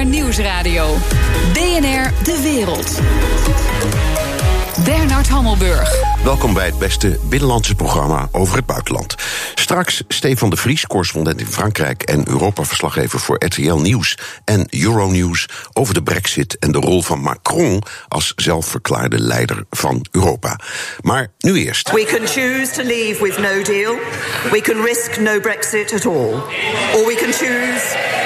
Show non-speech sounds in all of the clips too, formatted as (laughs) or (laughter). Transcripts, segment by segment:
BNR Nieuwsradio. BNR De Wereld. Bernard Hammelburg. Welkom bij het beste binnenlandse programma over het buitenland. Straks Stefan de Vries, correspondent in Frankrijk en Europa-verslaggever voor RTL Nieuws en Euronews over de Brexit en de rol van Macron als zelfverklaarde leider van Europa. Maar nu eerst. We can choose to leave with no deal. We can risk no Brexit at all. Or we can choose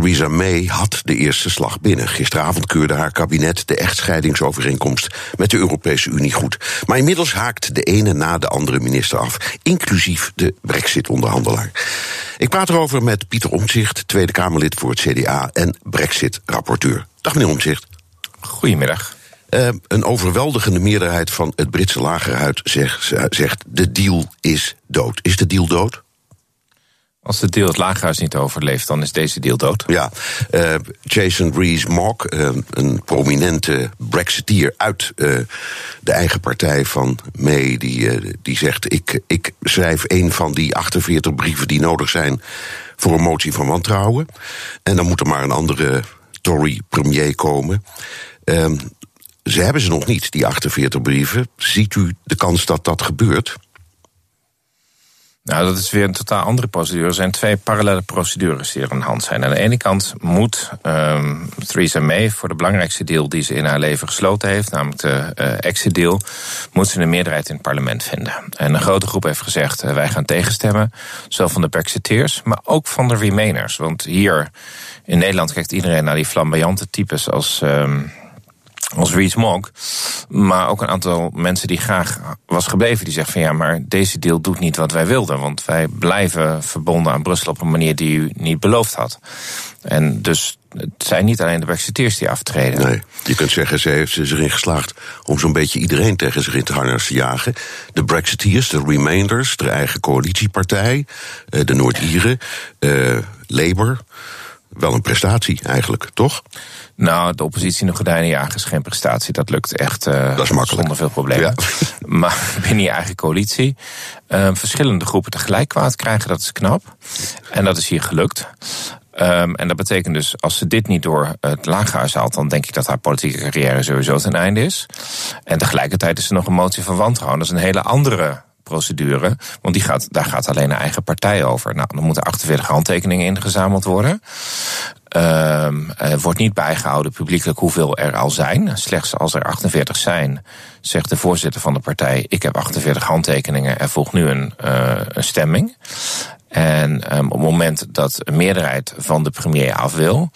Theresa May had de eerste slag binnen. Gisteravond keurde haar kabinet de echtscheidingsovereenkomst met de Europese Unie goed. Maar inmiddels haakt de ene na de andere minister af, inclusief de Brexit-onderhandelaar. Ik praat erover met Pieter Omtzigt, Tweede Kamerlid voor het CDA en Brexit-rapporteur. Dag meneer Omtzigt. Goedemiddag. Uh, een overweldigende meerderheid van het Britse lagerhuis zegt, zegt: de deal is dood. Is de deal dood? Als de deal het lagerhuis niet overleeft, dan is deze deal dood. Ja, uh, Jason Rees-Mogg, uh, een prominente Brexiteer uit uh, de eigen partij van May, die, die zegt: ik, ik schrijf een van die 48 brieven die nodig zijn voor een motie van wantrouwen. En dan moet er maar een andere Tory-premier komen. Ehm, ze hebben ze nog niet, die 48 brieven. Ziet u de kans dat dat gebeurt? Nou, dat is weer een totaal andere procedure. Er zijn twee parallele procedures die er aan de hand zijn. Aan de ene kant moet um, Theresa May voor de belangrijkste deal die ze in haar leven gesloten heeft, namelijk de uh, exit-deal, moet ze een meerderheid in het parlement vinden. En een grote groep heeft gezegd: uh, wij gaan tegenstemmen, zowel van de Brexiteers, maar ook van de Remainers. Want hier in Nederland kijkt iedereen naar die flamboyante types als. Um, als Rees Mogg. Maar ook een aantal mensen die graag was gebleven. Die zeggen van ja, maar deze deal doet niet wat wij wilden. Want wij blijven verbonden aan Brussel op een manier die u niet beloofd had. En dus het zijn niet alleen de Brexiteers die aftreden. Nee, je kunt zeggen, ze heeft zich erin geslaagd om zo'n beetje iedereen tegen zich in te harnas te jagen. De Brexiteers, de Remainders, de eigen coalitiepartij, de Noord-Ieren, uh, Labour. Wel een prestatie eigenlijk, toch? Nou, de oppositie nog gordijnen jagen is geen prestatie. Dat lukt echt uh, dat is zonder veel problemen. Ja. (laughs) Maar (laughs) binnen je eigen coalitie uh, verschillende groepen tegelijk kwaad krijgen, dat is knap. En dat is hier gelukt. Um, en dat betekent dus, als ze dit niet door het lagerhuis haalt, dan denk ik dat haar politieke carrière sowieso ten einde is. En tegelijkertijd is er nog een motie van wantrouwen. Dat is een hele andere procedure. Want die gaat, daar gaat alleen een eigen partij over. Nou, dan moeten 48 handtekeningen ingezameld worden. Um, er wordt niet bijgehouden publiekelijk hoeveel er al zijn. Slechts als er 48 zijn, zegt de voorzitter van de partij: Ik heb 48 handtekeningen, er volgt nu een, uh, een stemming. En um, op het moment dat een meerderheid van de premier af wil,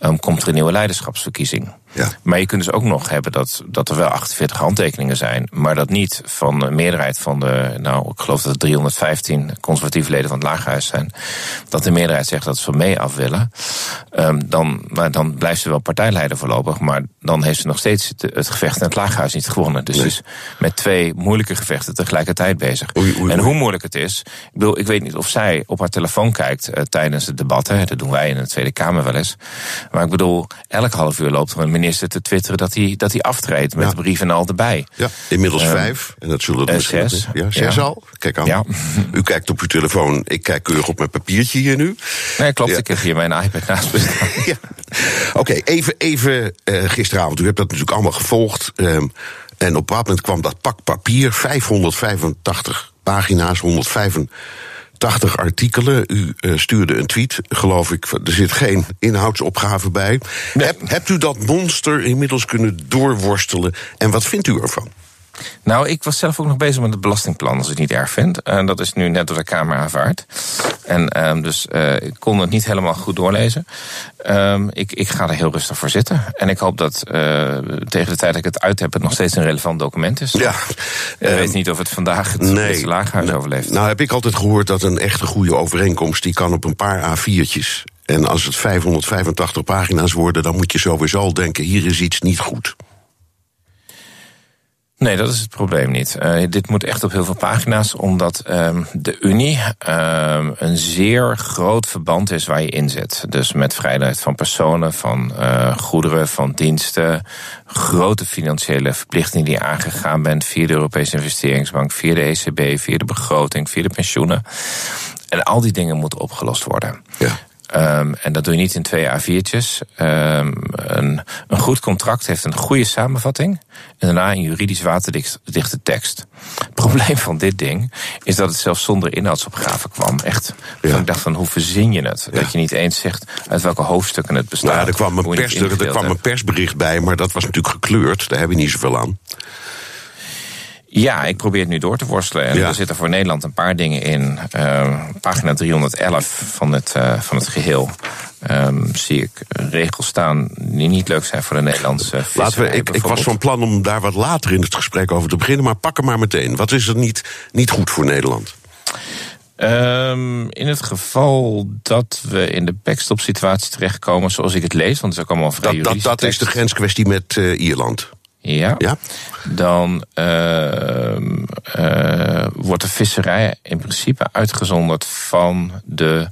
um, komt er een nieuwe leiderschapsverkiezing. Ja. Maar je kunt dus ook nog hebben dat, dat er wel 48 handtekeningen zijn, maar dat niet van de meerderheid van de, nou, ik geloof dat het 315 conservatieve leden van het Lagerhuis zijn, dat de meerderheid zegt dat ze mee af willen. Um, dan, maar dan blijft ze wel partijleider voorlopig, maar dan heeft ze nog steeds het gevecht in het Lagerhuis niet gewonnen. Dus nee. is met twee moeilijke gevechten tegelijkertijd bezig. Oei, oei, en hoe moeilijk het is, ik, bedoel, ik weet niet of zij op haar telefoon kijkt uh, tijdens het debat, hè, dat doen wij in de Tweede Kamer wel eens. Maar ik bedoel, elk half uur loopt er een minister te twitteren dat hij, dat hij aftreedt met ja. de brief en al erbij. Ja, inmiddels um, vijf. En dat zullen er zes. Ja, zes ja. al. Kijk aan. Ja. U kijkt op uw telefoon. Ik kijk keurig op mijn papiertje hier nu. Nee, klopt. Ik heb hier mijn iPad naast me (laughs) ja. Oké, okay, even, even uh, gisteravond. U hebt dat natuurlijk allemaal gevolgd. Um, en op een moment kwam dat pak papier. 585 pagina's, 105. 80 artikelen. U uh, stuurde een tweet, geloof ik. Er zit geen inhoudsopgave bij. Nee. Heb, hebt u dat monster inmiddels kunnen doorworstelen? En wat vindt u ervan? Nou, ik was zelf ook nog bezig met het belastingplan, als ik het niet erg vind. En dat is nu net door de Kamer aanvaard. En um, dus uh, ik kon het niet helemaal goed doorlezen. Um, ik, ik ga er heel rustig voor zitten. En ik hoop dat uh, tegen de tijd dat ik het uit heb, het nog steeds een relevant document is. Ja. Ik weet niet of het vandaag het nee, laaghuis overleeft. Nou, heb ik altijd gehoord dat een echte goede overeenkomst, die kan op een paar A4'tjes. En als het 585 pagina's worden, dan moet je sowieso denken: hier is iets niet goed. Nee, dat is het probleem niet. Uh, dit moet echt op heel veel pagina's, omdat um, de Unie um, een zeer groot verband is waar je in zit. Dus met vrijheid van personen, van uh, goederen, van diensten. Grote financiële verplichtingen die je aangegaan bent via de Europese Investeringsbank, via de ECB, via de begroting, via de pensioenen. En al die dingen moeten opgelost worden. Ja. Um, en dat doe je niet in twee A4'tjes. Um, een, een, goed contract heeft een goede samenvatting. En daarna een juridisch waterdichte tekst. Het probleem van dit ding is dat het zelfs zonder inhoudsopgave kwam. Echt. Ja. Ik dacht van hoe verzin je het? Dat je niet eens zegt uit welke hoofdstukken het bestaat. Nou, er kwam, een pers, er, er kwam een persbericht bij, maar dat was natuurlijk gekleurd. Daar heb je niet zoveel aan. Ja, ik probeer het nu door te worstelen. En er zitten voor Nederland een paar dingen in. Uh, pagina 311 van het, uh, van het geheel. Um, zie ik regels staan die niet leuk zijn voor de Nederlandse Laten we, ik, ik was van plan om daar wat later in het gesprek over te beginnen, maar pak hem maar meteen. Wat is er niet, niet goed voor Nederland? Um, in het geval dat we in de backstop-situatie terechtkomen, zoals ik het lees, want het is ook allemaal vrij dat, dat, dat is de grenskwestie met uh, Ierland. Ja. ja? Dan uh, uh, wordt de visserij in principe uitgezonderd van de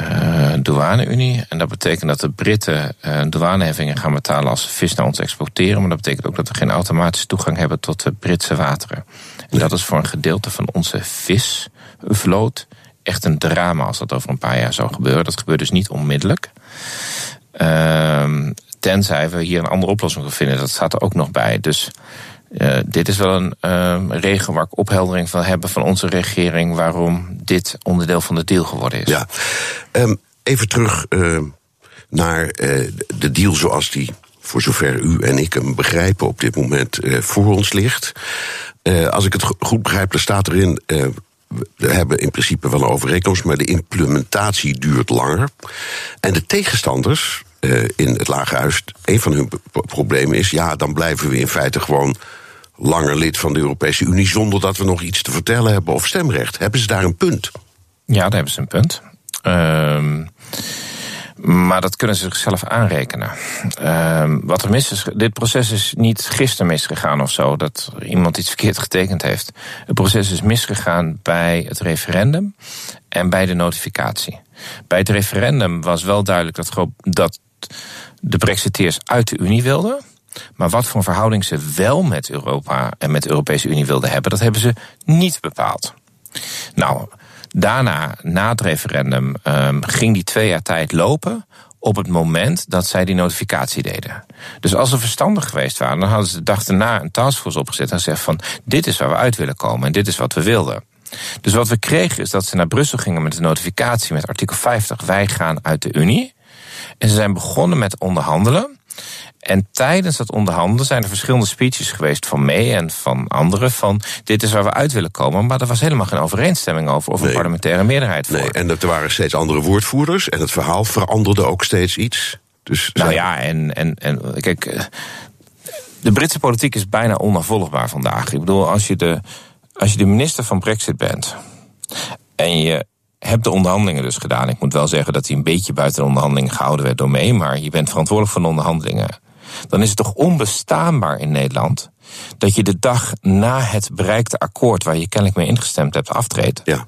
uh, douane-Unie. En dat betekent dat de Britten douaneheffingen gaan betalen als ze vis naar ons exporteren. Maar dat betekent ook dat we geen automatische toegang hebben tot de Britse wateren. En dat is voor een gedeelte van onze visvloot echt een drama als dat over een paar jaar zou gebeuren. Dat gebeurt dus niet onmiddellijk. Uh, Tenzij we hier een andere oplossing voor vinden. Dat staat er ook nog bij. Dus uh, dit is wel een uh, waar ik opheldering van hebben van onze regering waarom dit onderdeel van de deal geworden is. Ja, um, even terug uh, naar de deal zoals die, voor zover u en ik hem begrijpen, op dit moment voor ons ligt. als ik het goed begrijp, er staat erin we hebben in principe wel een overeenkomst, maar de implementatie duurt langer. En de tegenstanders uh, in het Lagerhuis, een van hun problemen is: ja, dan blijven we in feite gewoon langer lid van de Europese Unie zonder dat we nog iets te vertellen hebben of stemrecht. Hebben ze daar een punt? Ja, daar hebben ze een punt. Uh, maar dat kunnen ze zichzelf aanrekenen. Uh, wat er mis is, dit proces is niet gisteren misgegaan of zo, dat iemand iets verkeerd getekend heeft. Het proces is misgegaan bij het referendum en bij de notificatie. Bij het referendum was wel duidelijk dat, dat de Brexiteers uit de Unie wilden. Maar wat voor verhouding ze wel met Europa en met de Europese Unie wilden hebben, dat hebben ze niet bepaald. Nou, daarna, na het referendum, um, ging die twee jaar tijd lopen op het moment dat zij die notificatie deden. Dus als ze verstandig geweest waren, dan hadden ze de dag daarna een taskforce opgezet en gezegd van dit is waar we uit willen komen en dit is wat we wilden. Dus wat we kregen is dat ze naar Brussel gingen met de notificatie met artikel 50 wij gaan uit de Unie. En ze zijn begonnen met onderhandelen. En tijdens dat onderhandelen zijn er verschillende speeches geweest van mij en van anderen van dit is waar we uit willen komen. Maar er was helemaal geen overeenstemming over of een parlementaire meerderheid voor. Nee, en er waren steeds andere woordvoerders en het verhaal veranderde ook steeds iets. Dus nou ja, en, en, en kijk, eh, de Britse politiek is bijna onafvolgbaar vandaag. Ik bedoel, als je de, als je de minister van Brexit bent en je heb de onderhandelingen dus gedaan. Ik moet wel zeggen dat hij een beetje buiten de onderhandelingen gehouden werd door mee, maar je bent verantwoordelijk voor de onderhandelingen. Dan is het toch onbestaanbaar in Nederland dat je de dag na het bereikte akkoord waar je kennelijk mee ingestemd hebt aftreedt. Ja.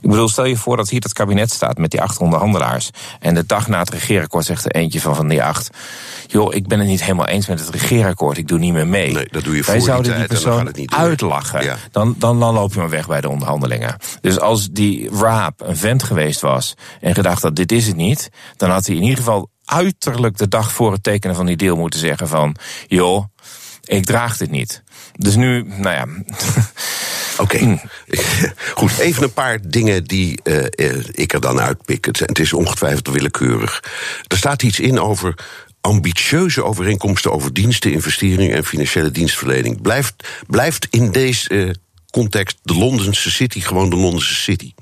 Ik bedoel, stel je voor dat hier het kabinet staat met die acht onderhandelaars. En de dag na het regeerakkoord zegt er eentje van, van die acht. joh, ik ben het niet helemaal eens met het regeerakkoord, ik doe niet meer mee. Nee, dat doe je Wij voor zouden die, die persoon het niet uitlachen. Ja. Dan, dan, dan loop je maar weg bij de onderhandelingen. Dus als die Raap een vent geweest was en gedacht dat dit is het niet, dan had hij in ieder geval uiterlijk de dag voor het tekenen van die deal moeten zeggen van, joh, ik draag dit niet. Dus nu, nou ja. (laughs) Oké, okay. (laughs) goed. Even een paar dingen die uh, ik er dan uitpik. Het is ongetwijfeld willekeurig. Er staat iets in over ambitieuze overeenkomsten over diensten, investeringen en financiële dienstverlening. Blijft, blijft in deze uh, context de Londense City gewoon de Londense City?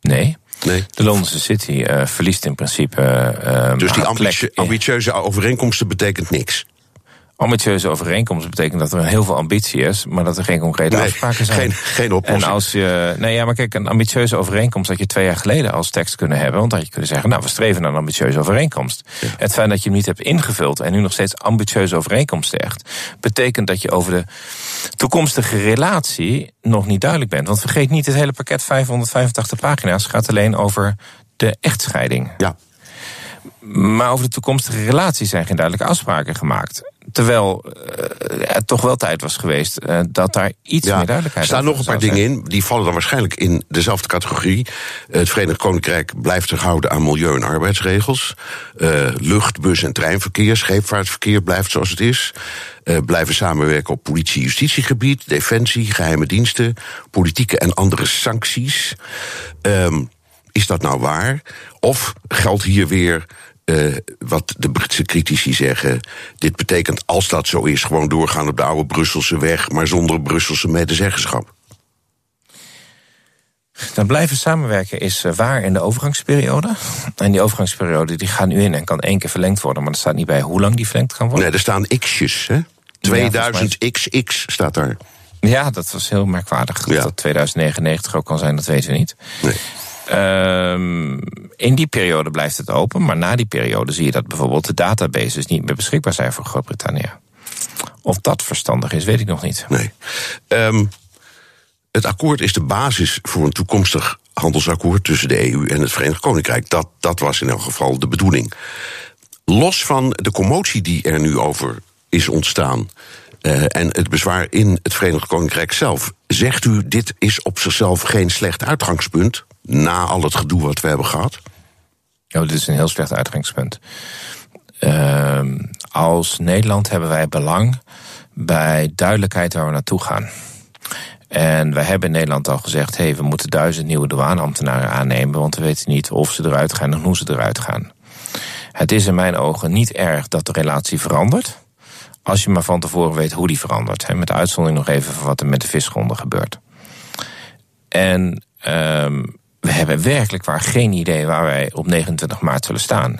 Nee. Nee. De Londense City uh, verliest in principe. dus die ambitie, ambitieuze overeenkomsten betekent niks? Ambitieuze overeenkomst betekent dat er heel veel ambitie is, maar dat er geen concrete Nee, afspraken zijn. geen- geen oplossing. En als je, nee, ja, maar kijk, een ambitieuze overeenkomst had je twee jaar geleden als tekst kunnen hebben, want dan had je kunnen zeggen, nou, we streven naar een ambitieuze overeenkomst. Het feit dat je hem niet hebt ingevuld en nu nog steeds ambitieuze overeenkomst zegt, betekent dat je over de toekomstige relatie nog niet duidelijk bent. Want vergeet niet, het hele pakket 585 pagina's gaat alleen over de echtscheiding. Ja, Maar over de toekomstige relatie zijn geen duidelijke afspraken gemaakt. Terwijl eh, het toch wel tijd was geweest eh, dat daar iets ja. meer Er duidelijkheid staan nog een paar dingen in. Die vallen dan waarschijnlijk in dezelfde categorie. Het Verenigd Koninkrijk blijft zich houden aan milieu- en arbeidsregels. Eh, lucht, bus- en treinverkeer, scheepvaartverkeer blijft zoals het is. Blijven samenwerken op politie-justitiegebied, defensie, geheime diensten, politieke en andere sancties. Ehm, is dat nou waar? Of geldt hier weer eh, wat de Britse critici zeggen. Dit betekent, als dat zo is, gewoon doorgaan op de oude Brusselse weg, maar zonder Brusselse medezeggenschap. Dan blijven samenwerken is eh, waar in de overgangsperiode. En die overgangsperiode die gaat nu in en kan één keer verlengd worden, maar er staat niet bij hoe lang die verlengd kan worden. Nee, er staan x'jes, hè? 2000XX staat daar. Ja, dat was heel merkwaardig. Dat Ja. dat 2099 ook kan zijn, dat weten we niet. Nee. Ehm, in die periode blijft het open, maar na die periode zie je dat bijvoorbeeld de databases niet meer beschikbaar zijn voor Groot-Brittannië. Of dat verstandig is, weet ik nog niet. Nee. Ehm, het akkoord is de basis voor een toekomstig handelsakkoord tussen de EU en het Verenigd Koninkrijk. Dat, dat was in elk geval de bedoeling. Los van de commotie die er nu over is ontstaan. eh, en het bezwaar in het Verenigd Koninkrijk zelf. Zegt u, dit is op zichzelf geen slecht uitgangspunt. Na al het gedoe wat we hebben gehad? Oh, dit is een heel slecht uitgangspunt. Ehm, als Nederland hebben wij belang bij duidelijkheid waar we naartoe gaan. En wij hebben in Nederland al gezegd: hey, we moeten duizend nieuwe douaneambtenaren aannemen, want we weten niet of ze eruit gaan en hoe ze eruit gaan. Het is in mijn ogen niet erg dat de relatie verandert. Als je maar van tevoren weet hoe die verandert. Met de uitzondering nog even van wat er met de visgronden gebeurt. En ehm, we hebben werkelijk waar geen idee waar wij op 29 maart zullen staan.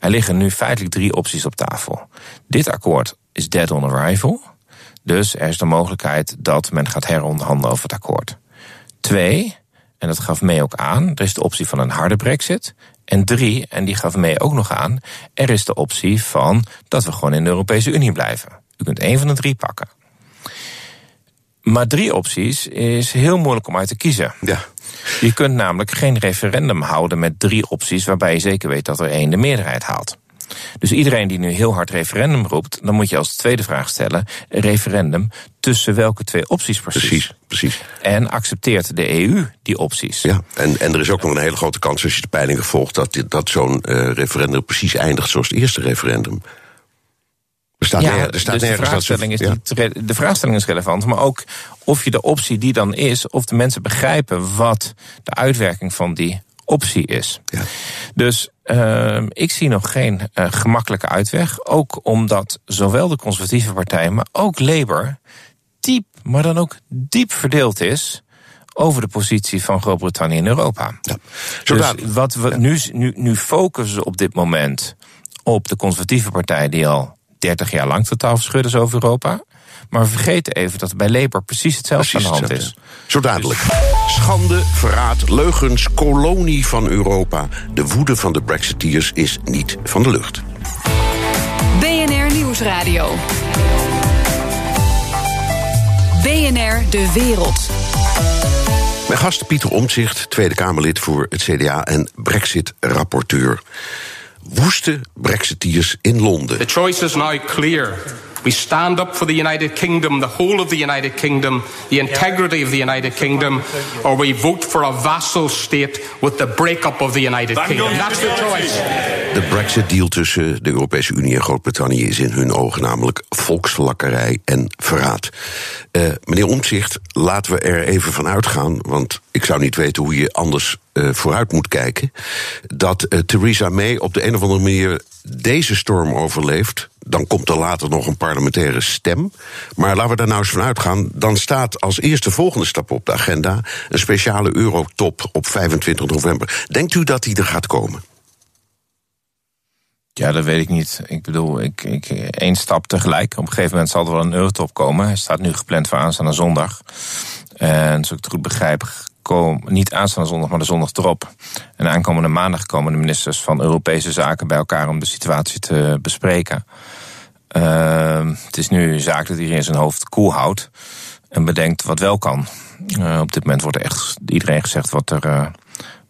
Er liggen nu feitelijk drie opties op tafel. Dit akkoord is dead on arrival. Dus er is de mogelijkheid dat men gaat heronderhandelen over het akkoord. Twee, en dat gaf mee ook aan, er is de optie van een harde brexit. En drie, en die gaf mee ook nog aan, er is de optie van dat we gewoon in de Europese Unie blijven. U kunt één van de drie pakken. Maar drie opties is heel moeilijk om uit te kiezen. Ja. Je kunt namelijk geen referendum houden met drie opties waarbij je zeker weet dat er één de meerderheid haalt. Dus iedereen die nu heel hard referendum roept, dan moet je als tweede vraag stellen: referendum tussen welke twee opties precies? Precies, precies. En accepteert de EU die opties? Ja, en, en er is ook nog een hele grote kans als je de peilingen volgt dat, dit- dat zo'n eh, referendum precies eindigt zoals het eerste referendum. Er staat, Ja, er staat dus de dat ze- vraagstelling, is ja. de vraagstelling is relevant, maar ook of je de optie die dan is, of de mensen begrijpen wat de uitwerking van die optie is. Ja. Dus uh, ik zie nog geen uh, gemakkelijke uitweg. Ook omdat zowel de conservatieve partij, maar ook Labour diep, maar dan ook diep verdeeld is over de positie van Groot-Brittannië in Europa. Ja. Dus Zodat, wat we nu, nu, nu focussen op dit moment op de conservatieve partij die al 30 jaar lang totaal verschut is over Europa. Maar we vergeten even dat bij Labour precies hetzelfde Precies aan de hand hetzelfde. is. Zo dadelijk. Schande, verraad, leugens, kolonie van Europa. De woede van de Brexiteers is niet van de lucht. BNR Nieuwsradio. BNR De Wereld. Mijn gast Pieter Omtzigt, Tweede Kamerlid voor het CDA en Brexit-rapporteur. Woeste Brexiteers in Londen. The choice is now clear. We stand up for the United Kingdom, the whole of the United Kingdom, the integrity of the United Kingdom, or we vote for a vassal state with the breakup of the United Kingdom. That's the choice. De Brexit-deal tussen de Europese Unie en Groot-Brittannië is in hun ogen namelijk volksvlakkerij en verraad. Uh, meneer Omtzigt, laten we er even van uitgaan, want ik zou niet weten hoe je anders uh, vooruit moet kijken, dat uh, Theresa May op de een of andere manier deze storm overleeft. Dan komt er later nog een parlementaire stem. Maar laten we daar nou eens van uitgaan. Dan staat als eerste volgende stap op de agenda een speciale eurotop op 25 november. Denkt u dat die er gaat komen? Ja, dat weet ik niet. Ik bedoel, ik, ik, één stap tegelijk. Op een gegeven moment zal er wel een eurotop komen. Hij staat nu gepland voor aanstaande zondag. En zoals ik het goed begrijp, kom, niet aanstaande zondag, maar de zondag erop. En aankomende maandag komen de ministers van Europese Zaken bij elkaar om de situatie te bespreken. Uh, het is nu zaak dat iedereen zijn hoofd koel houdt en bedenkt wat wel kan. Uh, op dit moment wordt er echt iedereen gezegd wat er, uh,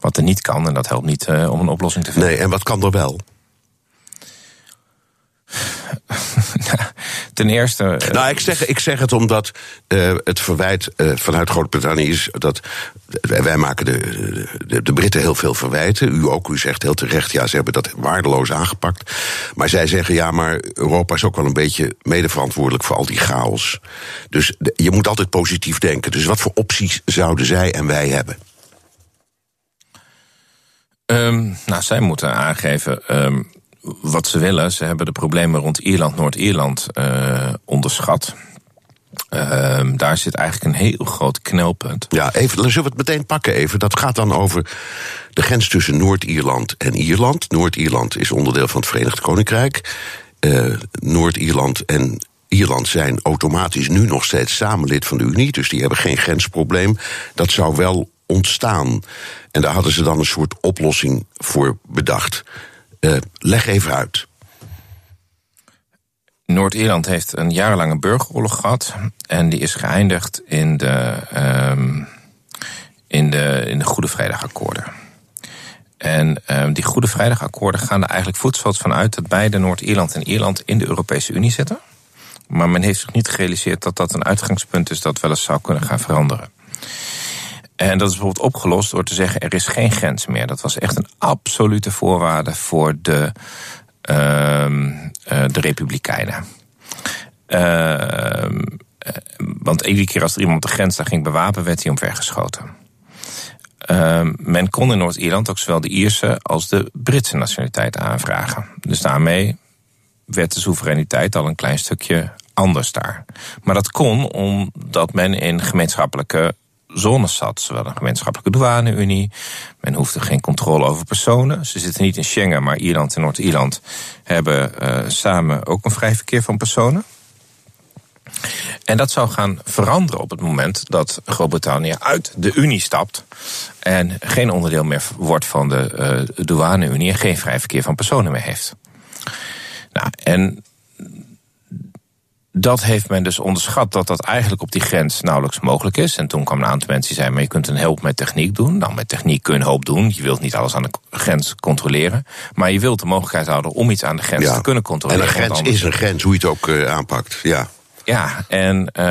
wat er niet kan. En dat helpt niet uh, om een oplossing te vinden. Nee, en wat kan er wel? Ten eerste. Nou, ik zeg, ik zeg het omdat uh, het verwijt uh, vanuit Groot-Brittannië is dat. Wij maken de, de, de, Britten heel veel verwijten. U ook, u zegt heel terecht, ja, ze hebben dat waardeloos aangepakt. Maar zij zeggen, ja, maar Europa is ook wel een beetje medeverantwoordelijk voor al die chaos. Dus de, je moet altijd positief denken. Dus wat voor opties zouden zij en wij hebben? Um, nou, zij moeten aangeven. Um, wat ze willen. Ze hebben de problemen rond Ierland, Noord-Ierland uh, onderschat. Uh, daar zit eigenlijk een heel groot knelpunt. Ja, even, zullen we het meteen pakken even. Dat gaat dan over de grens tussen Noord-Ierland en Ierland. Noord-Ierland is onderdeel van het Verenigd Koninkrijk. Uh, Noord-Ierland en Ierland zijn automatisch nu nog steeds samen lid van de Unie. Dus die hebben geen grensprobleem. Dat zou wel ontstaan. En daar hadden ze dan een soort oplossing voor bedacht. Uh, leg even uit. Noord-Ierland heeft een jarenlange burgeroorlog gehad. En die is geëindigd in de, um, in de, in de Goede Vrijdagakkoorden. En um, die Goede Vrijdagakkoorden gaan er eigenlijk voetstoots van uit dat beide Noord-Ierland en Ierland in de Europese Unie zitten. Maar men heeft zich niet gerealiseerd dat dat een uitgangspunt is dat wel eens zou kunnen gaan veranderen. En dat is bijvoorbeeld opgelost door te zeggen: er is geen grens meer. Dat was echt een absolute voorwaarde voor de, uh, uh, de Republikeinen. Uh, want iedere keer als er iemand de grens daar ging bewapen, werd hij omvergeschoten. men kon in Noord-Ierland ook zowel de Ierse als de Britse nationaliteit aanvragen. Dus daarmee werd de soevereiniteit al een klein stukje anders daar. Maar dat kon omdat men in gemeenschappelijke zones zat. Zowel een gemeenschappelijke douane-unie. Men hoefde geen controle over personen. Ze zitten niet in Schengen, maar Ierland en Noord-Ierland hebben uh, samen ook een vrij verkeer van personen. En dat zou gaan veranderen op het moment dat Groot-Brittannië uit de Unie stapt. En geen onderdeel meer wordt van de uh, douane-Unie. En geen vrij verkeer van personen meer heeft. Nou, en dat heeft men dus onderschat dat dat eigenlijk op die grens nauwelijks mogelijk is. En toen kwam een aantal mensen die zeiden: maar je kunt een help met techniek doen. Nou, met techniek kun je een hoop doen. Je wilt niet alles aan de grens controleren. Maar je wilt de mogelijkheid houden om iets aan de grens ja. te kunnen controleren. En een grens is een grens, hoe je het ook uh, aanpakt. Ja. Ja, en uh,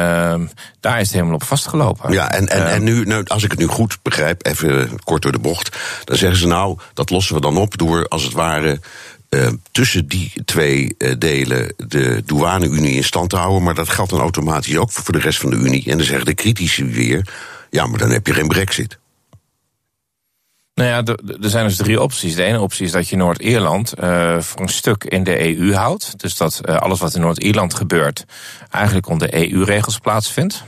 daar is het helemaal op vastgelopen. Ja, en, en, en nu, nou, als ik het nu goed begrijp, even kort door de bocht, dan zeggen ze nou, dat lossen we dan op door als het ware uh, tussen die twee uh, delen de douane-Unie in stand te houden. Maar dat geldt dan automatisch ook voor de rest van de Unie. En dan zeggen de critici weer: ja, maar dan heb je geen Brexit. Nou ja, er zijn dus drie opties. De ene optie is dat je Noord-Ierland uh, voor een stuk in de EU houdt. Dus dat alles wat in Noord-Ierland gebeurt eigenlijk onder EU-regels plaatsvindt.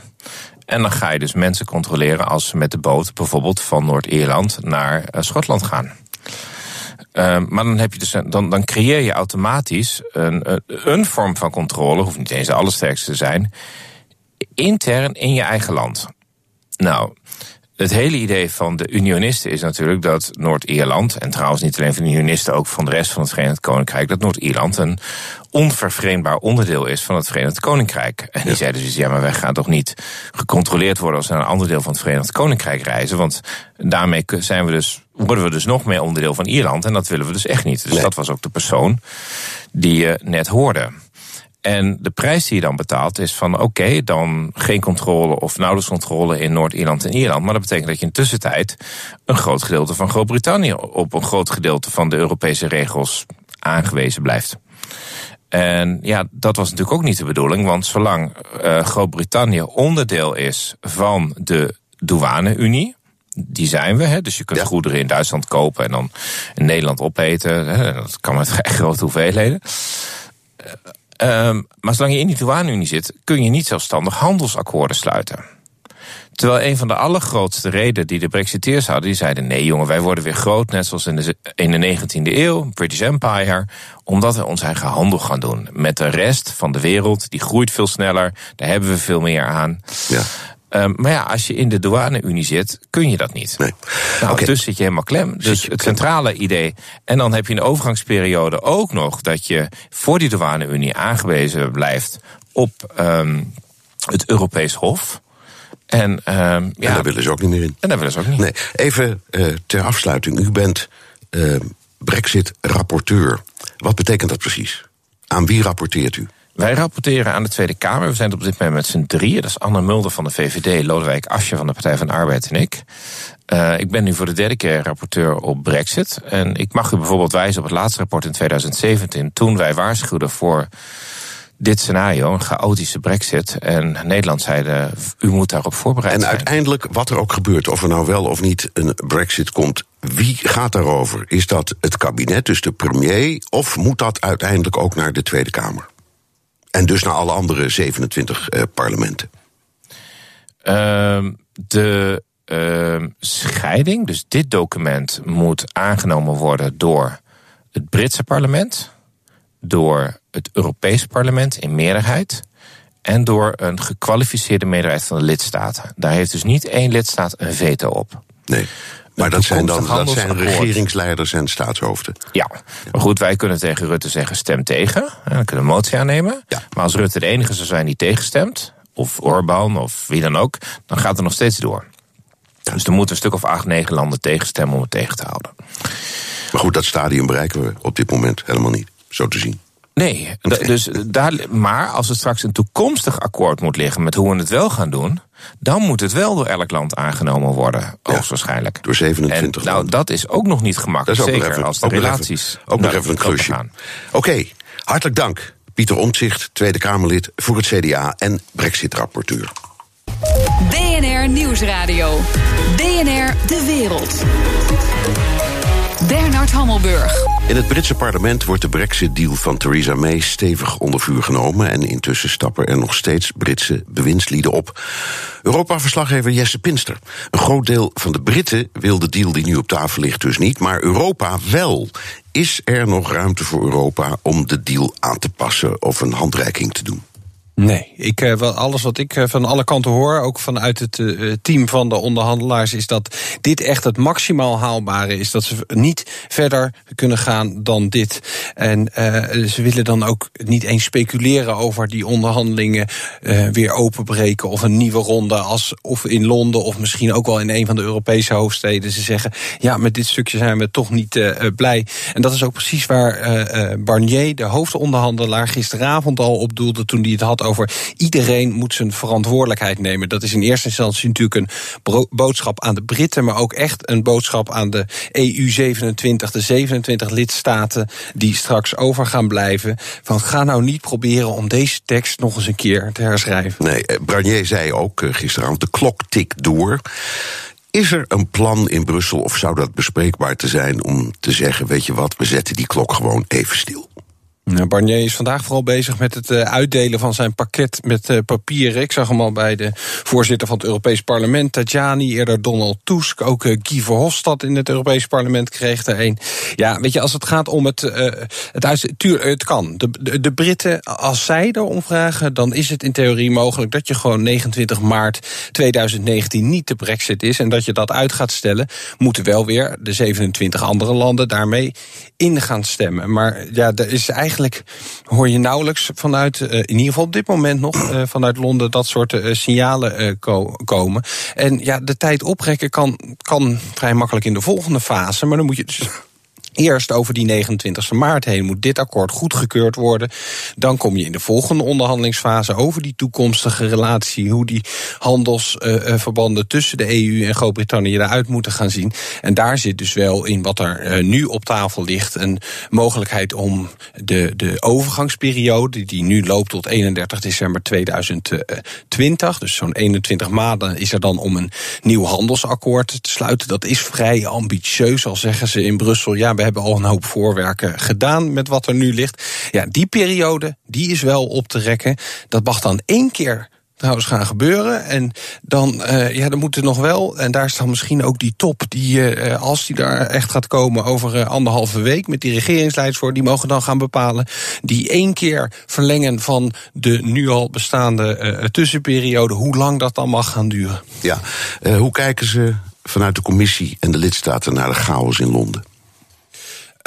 En dan ga je dus mensen controleren als ze met de boot bijvoorbeeld van Noord-Ierland naar Schotland gaan. Uh, maar dan, heb je dus, dan, dan creëer je automatisch een, een vorm van controle, hoeft niet eens de allersterkste te zijn, intern in je eigen land. Nou, het hele idee van de unionisten is natuurlijk dat Noord-Ierland, en trouwens niet alleen van de unionisten, ook van de rest van het Verenigd Koninkrijk, dat Noord-Ierland een onvervreemdbaar onderdeel is van het Verenigd Koninkrijk. En die ja. zeiden dus, ja, maar wij gaan toch niet gecontroleerd worden als we naar een ander deel van het Verenigd Koninkrijk reizen, want daarmee zijn we dus, worden we dus nog meer onderdeel van Ierland en dat willen we dus echt niet. Dus nee. dat was ook de persoon die je net hoorde. En de prijs die je dan betaalt is van oké, okay, dan geen controle of nauwelijks controle in Noord-Ierland en Ierland. Maar dat betekent dat je in tussentijd een groot gedeelte van Groot-Brittannië op een groot gedeelte van de Europese regels aangewezen blijft. En ja, dat was natuurlijk ook niet de bedoeling, want zolang uh, Groot-Brittannië onderdeel is van de douane-Unie, die zijn we. Hè? Dus je kunt ja. goederen in Duitsland kopen en dan in Nederland opeten. Hè? Dat kan met vrij (laughs) grote hoeveelheden. Um, maar zolang je in die douane-unie zit, kun je niet zelfstandig handelsakkoorden sluiten. Terwijl een van de allergrootste redenen die de Brexiteers hadden, die zeiden: nee, jongen, wij worden weer groot, net zoals in de, in de 19e eeuw, British Empire, omdat we ons eigen handel gaan doen met de rest van de wereld. Die groeit veel sneller, daar hebben we veel meer aan. Ja. Um, maar ja, als je in de douane-Unie zit, kun je dat niet. Nee. Nou, Dus zit je helemaal klem. Dus het centrale idee. En dan heb je een overgangsperiode ook nog dat je voor die douane-Unie aangewezen blijft op um, het Europees Hof. En, um, ja, en daar willen ze ook niet meer in. En daar willen ze ook niet. Nee, even uh, ter afsluiting. U bent uh, Brexit-rapporteur. Wat betekent dat precies? Aan wie rapporteert u? Wij rapporteren aan de Tweede Kamer. We zijn op dit moment met z'n drieën. Dat is Anne Mulder van de VVD, Lodewijk Asje van de Partij van de Arbeid en ik. Uh, ik ben nu voor de derde keer rapporteur op Brexit. En ik mag u bijvoorbeeld wijzen op het laatste rapport in 2017. Toen wij waarschuwden voor dit scenario, een chaotische brexit. En Nederland zeiden, u moet daarop voorbereid zijn. En uiteindelijk, wat er ook gebeurt, of er nou wel of niet een brexit komt... wie gaat daarover? Is dat het kabinet, dus de premier... of moet dat uiteindelijk ook naar de Tweede Kamer? En dus naar alle andere 27 uh, eh, parlementen? Uh, de uh, scheiding, dus dit document, moet aangenomen worden door het Britse parlement door het Europees Parlement in meerderheid en door een gekwalificeerde meerderheid van de lidstaten. Daar heeft dus niet één lidstaat een veto op. Nee. Maar dat zijn dan dat zijn regeringsleiders en staatshoofden. Ja, maar goed, wij kunnen tegen Rutte zeggen: stem tegen. En dan kunnen we een motie aannemen. Ja. Maar als Rutte de enige zou zijn die tegenstemt, of Orbán of wie dan ook, dan gaat het nog steeds door. Dus er moeten een stuk of acht, negen landen tegenstemmen om het tegen te houden. Maar goed, dat stadium bereiken we op dit moment helemaal niet zo te zien. Nee, dus daar, maar als er straks een toekomstig akkoord moet liggen met hoe we het wel gaan doen, dan moet het wel door elk land aangenomen worden, hoogstwaarschijnlijk. door 27 en, Nou, dat is ook nog niet gemakkelijk, zeker even, als de relaties ook nog even een klusje. Oké, okay, hartelijk dank. Pieter Omtzigt, Tweede Kamerlid voor het CDA en Brexit-rapporteur. BNR Nieuwsradio. BNR De Wereld. In het Britse parlement wordt de Brexit-deal van Theresa May stevig onder vuur genomen. En intussen stappen er nog steeds Britse bewindslieden op. Europa-verslaggever Jesse Pinster. Een groot deel van de Britten wil de deal die nu op tafel ligt dus niet, maar Europa wel. Is er nog ruimte voor Europa om de deal aan te passen of een handreiking te doen? Nee, ik, uh, alles wat ik uh, van alle kanten hoor, ook vanuit het uh, team van de onderhandelaars, is dat dit echt het maximaal haalbare is. Dat ze niet verder kunnen gaan dan dit. En ze willen dan ook niet eens speculeren over die onderhandelingen weer openbreken of een nieuwe ronde, als, of in Londen of misschien ook wel in een van de Europese hoofdsteden. Ze zeggen, ja, met dit stukje zijn we toch niet blij. En dat is ook precies waar Barnier, de hoofdonderhandelaar, gisteravond al op doelde toen hij het had over iedereen moet zijn verantwoordelijkheid nemen. Dat is in eerste instantie natuurlijk een boodschap aan de Britten, maar ook echt een boodschap aan de EU-27, de 27 lidstaten die straks over gaan blijven. Van ga nou niet proberen om deze tekst nog eens een keer te herschrijven. Nee, eh, Barnier zei ook eh, gisteravond: de klok tikt door. Is er een plan in Brussel of zou dat bespreekbaar te zijn om te zeggen: weet je wat, we zetten die klok gewoon even stil? Nou, Barnier is vandaag vooral bezig met het uh, uitdelen van zijn pakket met uh, papieren. Ik zag hem al bij de voorzitter van het Europees Parlement, Tajani, eerder Donald Tusk. Ook uh, Guy Verhofstadt in het Europees Parlement kreeg er een. Ja, weet je, als het gaat om het, het uitdelen, tuur, het kan. De, de, de, Britten, als zij erom vragen, dan is het in theorie mogelijk dat je gewoon 29 maart 2019 niet de brexit is en dat je dat uit gaat stellen. Moeten wel weer de 27 andere landen daarmee in gaan stemmen. Maar ja, er is eigenlijk hoor je nauwelijks vanuit, uh, in ieder geval op dit moment nog, uh, vanuit Londen dat soort uh, signalen ko komen. En ja, de tijd oprekken kan, kan vrij makkelijk in de volgende fase, maar dan moet je dus Eerst over die 29 maart heen moet dit akkoord goedgekeurd worden. Dan kom je in de volgende onderhandelingsfase over die toekomstige relatie. Hoe die handelsverbanden tussen de EU en Groot-Brittannië eruit moeten gaan zien. En daar zit dus wel in wat er eh, nu op tafel ligt. Een mogelijkheid om de, de overgangsperiode, die nu loopt tot 31 december 2020. Dus zo'n 21 maanden is er dan om een nieuw handelsakkoord te sluiten. Dat is vrij ambitieus, al zeggen ze in Brussel. Ja, we hebben al een hoop voorwerken gedaan met wat er nu ligt. Ja, die periode, die is wel op te rekken. Dat mag dan één keer trouwens gaan gebeuren. En dan, uh, ja, dan moet er nog wel, en daar is dan misschien ook die top, die uh, als die daar echt gaat komen over uh, anderhalve week met die regeringsleiders voor, die mogen dan gaan bepalen die één keer verlengen van de nu al bestaande tussenperiode, hoe lang dat dan mag gaan duren. Ja, hoe kijken ze vanuit de commissie en de lidstaten naar de chaos in Londen?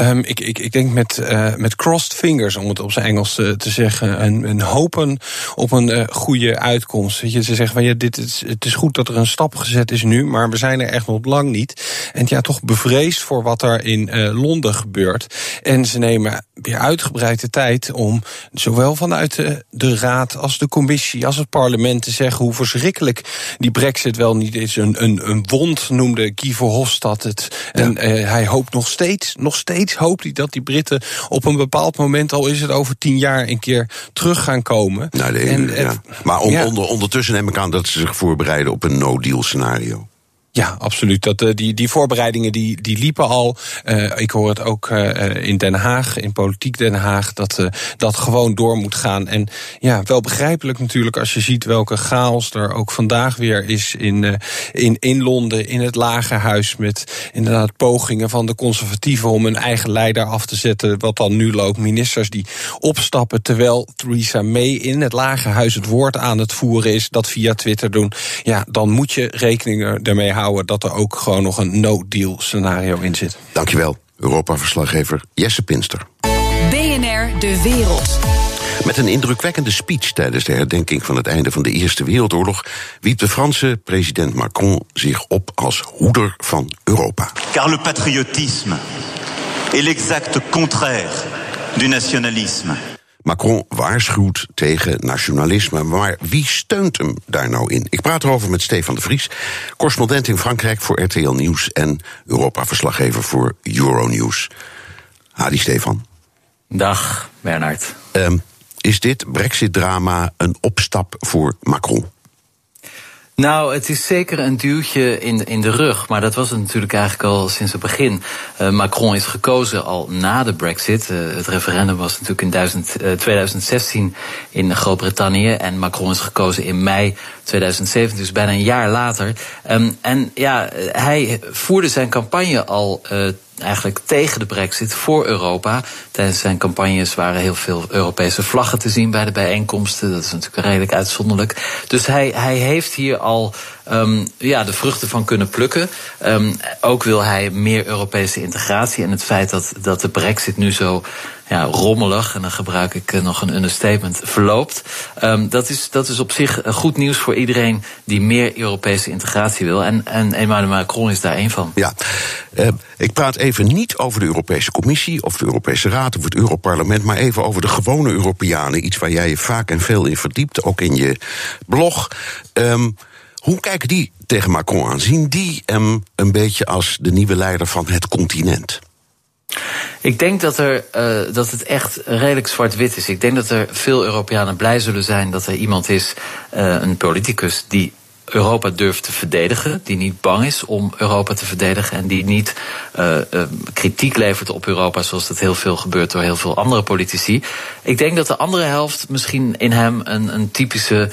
Um, ik, ik, ik denk met, uh, met crossed fingers, om het op zijn Engels te, te zeggen. En, en hopen op een uh, goede uitkomst. Weet je, ze zeggen van ja, dit is, het is goed dat er een stap gezet is nu, maar we zijn er echt nog lang niet. En ja, toch bevreesd voor wat er in uh, Londen gebeurt. En ze nemen weer uitgebreid de tijd om zowel vanuit de, de Raad als de Commissie als het parlement te zeggen hoe verschrikkelijk die Brexit wel niet is. Een, een, een wond noemde Guy Verhofstadt het. En ja. hij hoopt nog steeds, nog steeds steeds hoopt hij dat die Britten op een bepaald moment, al is het over tien jaar, een keer terug gaan komen. Nou, de, en, ja. Maar on, ja. onder, ondertussen neem ik aan dat ze zich voorbereiden op een no-deal scenario. Ja, absoluut. Dat, uh, die, die voorbereidingen die, die liepen al. Uh, ik hoor het ook uh, in Den Haag, in politiek Den Haag, dat dat gewoon door moet gaan. En ja, wel begrijpelijk natuurlijk als je ziet welke chaos er ook vandaag weer is in, in, in Londen, in het Lagerhuis. Met inderdaad pogingen van de conservatieven om hun eigen leider af te zetten. Wat dan nu loopt. Ministers die opstappen terwijl Theresa May in het Lagerhuis het woord aan het voeren is. Dat via Twitter doen. Ja, dan moet je rekening ermee houden dat er ook gewoon nog een no-deal scenario in zit. Dankjewel, Europa-verslaggever Jesse Pinster. BNR De Wereld. Met een indrukwekkende speech tijdens de herdenking van het einde van de Eerste Wereldoorlog wiep de Franse president Macron zich op als hoeder van Europa. Car le patriotisme est l'exact contraire du nationalisme. Macron waarschuwt tegen nationalisme. Maar wie steunt hem daar nou in? Ik praat erover met Stefan de Vries, correspondent in Frankrijk voor RTL Nieuws en Europa-verslaggever voor Euronews. Hadi Stefan. Dag, Bernard. Um, is dit Brexit-drama een opstap voor Macron? Nou, het is zeker een duwtje in in de rug. Maar dat was het natuurlijk eigenlijk al sinds het begin. Uh, Macron is gekozen al na de brexit. Uh, het referendum was natuurlijk in duizend, uh, 2016 in Groot-Brittannië. En Macron is gekozen in mei 2017, dus bijna een jaar later. Um, en ja, hij voerde zijn campagne al eigenlijk tegen de brexit voor Europa. Tijdens zijn campagnes waren heel veel Europese vlaggen te zien bij de bijeenkomsten. Dat is natuurlijk redelijk uitzonderlijk. Dus hij, hij heeft hier al um, ja, de vruchten van kunnen plukken. Um, ook wil hij meer Europese integratie. En het feit dat, dat de brexit nu zo ja, rommelig, en dan gebruik ik nog een understatement, verloopt. Um, dat, is, dat is op zich goed nieuws voor iedereen die meer Europese integratie wil. En, en Emmanuel Macron is daar één van. Ja, uh, ik praat even niet over de Europese Commissie of de Europese Raad of het Europarlement, maar even over de gewone Europeanen. Iets waar jij je vaak en veel in verdiept, ook in je blog. Um, hoe kijken die tegen Macron aan? Zien die hem een beetje als de nieuwe leider van het continent? Ik denk dat, er, uh, dat het echt redelijk zwart-wit is. Ik denk dat er veel Europeanen blij zullen zijn dat er iemand is, uh, een politicus, die Europa durft te verdedigen, die niet bang is om Europa te verdedigen en die niet uh, kritiek levert op Europa zoals dat heel veel gebeurt door heel veel andere politici. Ik denk dat de andere helft misschien in hem een, een typische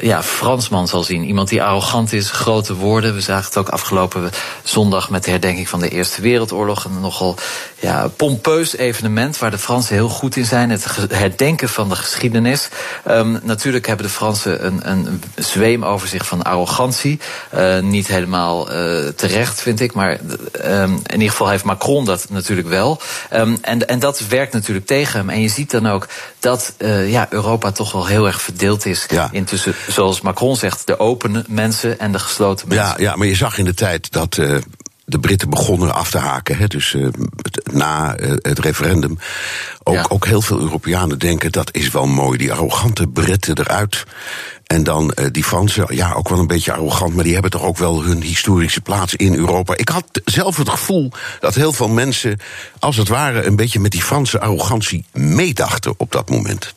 ja, Fransman zal zien. Iemand die arrogant is, grote woorden. We zagen het ook afgelopen zondag met de herdenking van de Eerste Wereldoorlog. Een nogal ja, pompeus evenement waar de Fransen heel goed in zijn. Het herdenken van de geschiedenis. Um, natuurlijk hebben de Fransen een, een zweem over zich van arrogantie. Uh, niet helemaal uh, terecht, vind ik. Maar um, in ieder geval heeft Macron dat natuurlijk wel. Um, en, en dat werkt natuurlijk tegen hem. En je ziet dan ook dat uh, ja, Europa toch wel heel erg verdeeld is. Ja. Intussen, zoals Macron zegt, de opene mensen en de gesloten mensen. Ja, ja maar je zag in de tijd dat uh, de Britten begonnen af te haken. Hè, dus uh, na uh, het referendum. Ook, ja. ook heel veel Europeanen denken dat is wel mooi. Die arrogante Britten eruit. En dan uh, die Fransen, ja, ook wel een beetje arrogant, maar die hebben toch ook wel hun historische plaats in Europa. Ik had zelf het gevoel dat heel veel mensen, als het ware, een beetje met die Franse arrogantie meedachten op dat moment.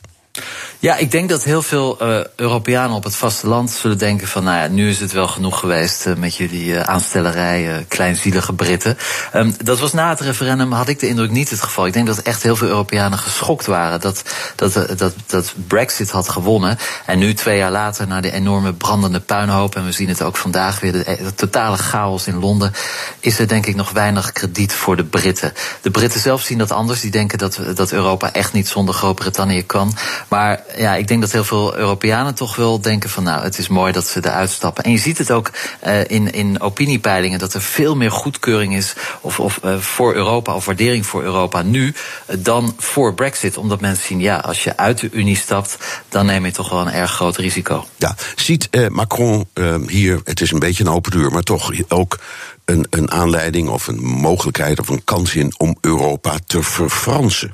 Ja, ik denk dat heel veel uh, Europeanen op het vasteland zullen denken van... nou ja, nu is het wel genoeg geweest uh, met jullie uh, aanstellerij, kleinzielige Britten. Um, dat was na het referendum, had ik de indruk niet het geval. Ik denk dat echt heel veel Europeanen geschokt waren dat, dat, dat, dat Brexit had gewonnen. En nu, twee jaar later, na die enorme brandende puinhoop... en we zien het ook vandaag weer, de, de totale chaos in Londen... is er denk ik nog weinig krediet voor de Britten. De Britten zelf zien dat anders. Die denken dat, dat Europa echt niet zonder Groot-Brittannië kan. Maar ja, ik denk dat heel veel Europeanen toch wel denken van nou, het is mooi dat ze eruit stappen. En je ziet het ook uh, in, in opiniepeilingen dat er veel meer goedkeuring is of, of uh, voor Europa of waardering voor Europa nu uh, dan voor Brexit. Omdat mensen zien, ja, als je uit de Unie stapt, dan neem je toch wel een erg groot risico. Ja, ziet Macron hier, het is een beetje een open deur, maar toch ook een, een aanleiding of een mogelijkheid of een kans in om Europa te verfransen?